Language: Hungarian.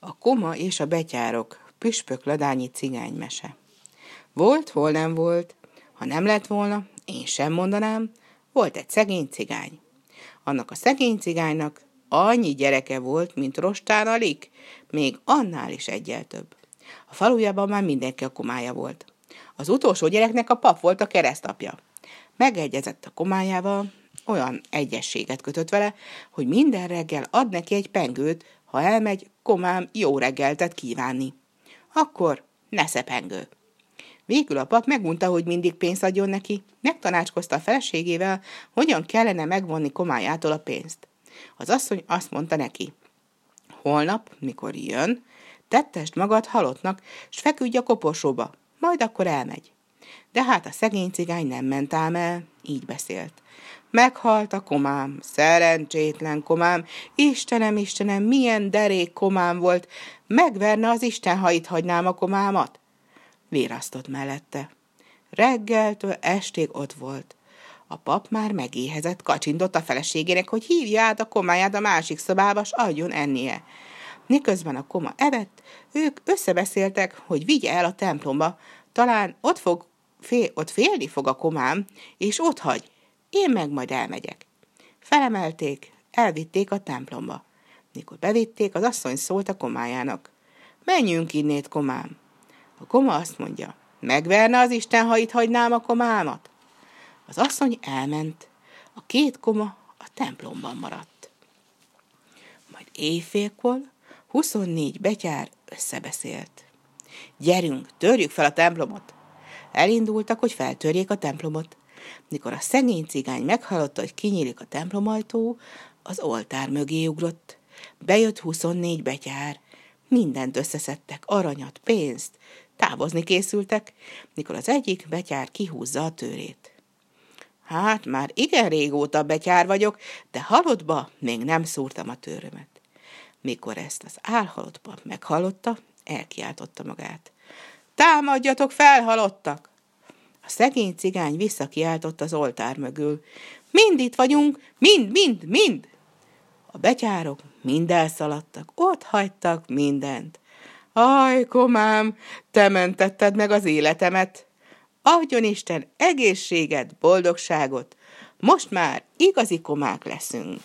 A koma és a betyárok, püspök ladányi cigánymese. Volt, hol nem volt, ha nem lett volna, én sem mondanám, volt egy szegény cigány. Annak a szegény cigánynak annyi gyereke volt, mint rostán alik, még annál is egyel több. A falujában már mindenki a komája volt. Az utolsó gyereknek a pap volt a keresztapja. Megegyezett a komájával, olyan egyességet kötött vele, hogy minden reggel ad neki egy pengőt, ha elmegy, komám jó reggeltet kívánni. Akkor nesze pengő. Végül a pap megunta, hogy mindig pénzt adjon neki, megtanácskozta a feleségével, hogyan kellene megvonni komájától a pénzt. Az asszony azt mondta neki, holnap, mikor jön, tettest magad halottnak, s feküdj a koporsóba, majd akkor elmegy. De hát a szegény cigány nem ment ám el, így beszélt. Meghalt a komám, szerencsétlen komám, Istenem, Istenem, milyen derék komám volt, megverne az Isten, ha itt hagynám a komámat. Vérasztott mellette. Reggeltől estig ott volt. A pap már megéhezett, kacsintott a feleségének, hogy hívja át a komáját a másik szobába, s adjon ennie. Miközben a koma evett, ők összebeszéltek, hogy vigye el a templomba, talán ott, fog, fél, ott félni fog a komám, és ott hagy, én meg majd elmegyek. Felemelték, elvitték a templomba. Mikor bevitték, az asszony szólt a komájának. Menjünk innét, komám. A koma azt mondja, megverne az Isten, ha itt hagynám a komámat? Az asszony elment, a két koma a templomban maradt. Majd éjfélkor 24 betyár összebeszélt. Gyerünk, törjük fel a templomot! Elindultak, hogy feltörjék a templomot. Mikor a szegény cigány meghallotta, hogy kinyílik a templomajtó, az oltár mögé ugrott. Bejött 24 betyár. Mindent összeszedtek, aranyat, pénzt. Távozni készültek, mikor az egyik betyár kihúzza a tőrét. Hát már igen régóta betyár vagyok, de halottba még nem szúrtam a tőrömet. Mikor ezt az álhalott pap meghallotta, elkiáltotta magát. Támadjatok fel, halottak! A szegény cigány visszakiáltott az oltár mögül. Mind itt vagyunk, mind, mind, mind! A betyárok mind elszaladtak, ott hagytak mindent. Aj, komám, te mentetted meg az életemet! Adjon Isten egészséget, boldogságot! Most már igazi komák leszünk!